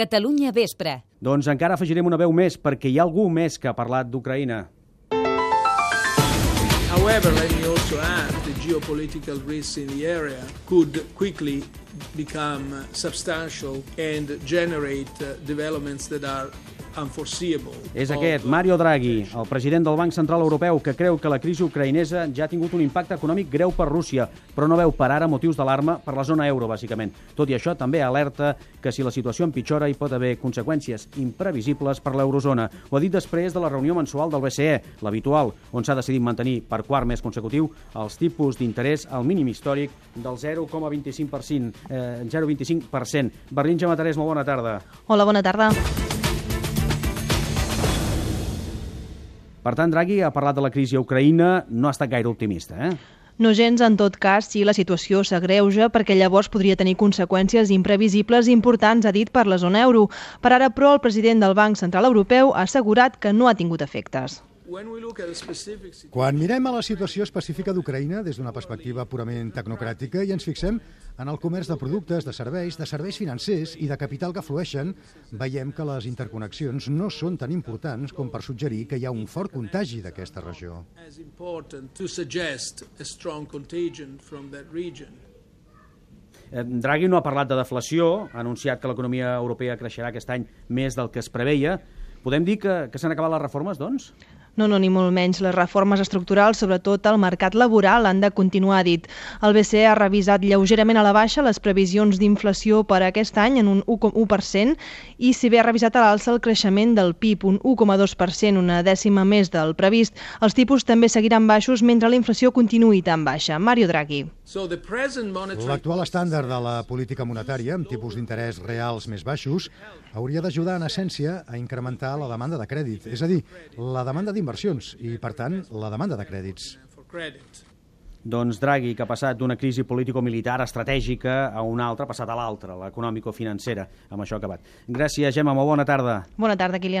Catalunya Vespre. Doncs encara afegirem una veu més, perquè hi ha algú més que ha parlat d'Ucraïna. However, let me also add the geopolitical risks in the area could quickly become substantial and generate uh, developments that are. És aquest, Mario Draghi, el president del Banc Central Europeu, que creu que la crisi ucraïnesa ja ha tingut un impacte econòmic greu per Rússia, però no veu per ara motius d'alarma per la zona euro, bàsicament. Tot i això, també alerta que si la situació empitjora hi pot haver conseqüències imprevisibles per l'eurozona. Ho ha dit després de la reunió mensual del BCE, l'habitual, on s'ha decidit mantenir per quart mes consecutiu els tipus d'interès al mínim històric del 0,25%. Eh, 0,25%. Berlín Gematarés, molt bona tarda. Hola, bona tarda. Per tant, Draghi ha parlat de la crisi a Ucraïna, no ha estat gaire optimista, eh? No gens, en tot cas, si la situació s'agreuja, perquè llavors podria tenir conseqüències imprevisibles importants, ha dit, per la zona euro. Per ara, però, el president del Banc Central Europeu ha assegurat que no ha tingut efectes. Quan mirem a la situació específica d'Ucraïna des d'una perspectiva purament tecnocràtica i ens fixem en el comerç de productes, de serveis, de serveis financers i de capital que flueixen, veiem que les interconnexions no són tan importants com per suggerir que hi ha un fort contagi d'aquesta regió. Eh, Draghi no ha parlat de deflació, ha anunciat que l'economia europea creixerà aquest any més del que es preveia. Podem dir que, que s'han acabat les reformes, doncs? No, no, ni molt menys. Les reformes estructurals, sobretot al mercat laboral, han de continuar, dit. El BCE ha revisat lleugerament a la baixa les previsions d'inflació per a aquest any en un 1,1% i si bé ha revisat a l'alça el creixement del PIB, un 1,2%, una dècima més del previst, els tipus també seguiran baixos mentre la inflació continuï tan baixa. Mario Draghi. L'actual estàndard de la política monetària, amb tipus d'interès reals més baixos, hauria d'ajudar, en essència, a incrementar la demanda de crèdit, és a dir, la demanda d'inversions i, per tant, la demanda de crèdits. Doncs Draghi, que ha passat d'una crisi político-militar estratègica a una altra, ha passat a l'altra, l'econòmico-financera. Amb això ha acabat. Gràcies, Gemma, molt bona tarda. Bona tarda, Kilian.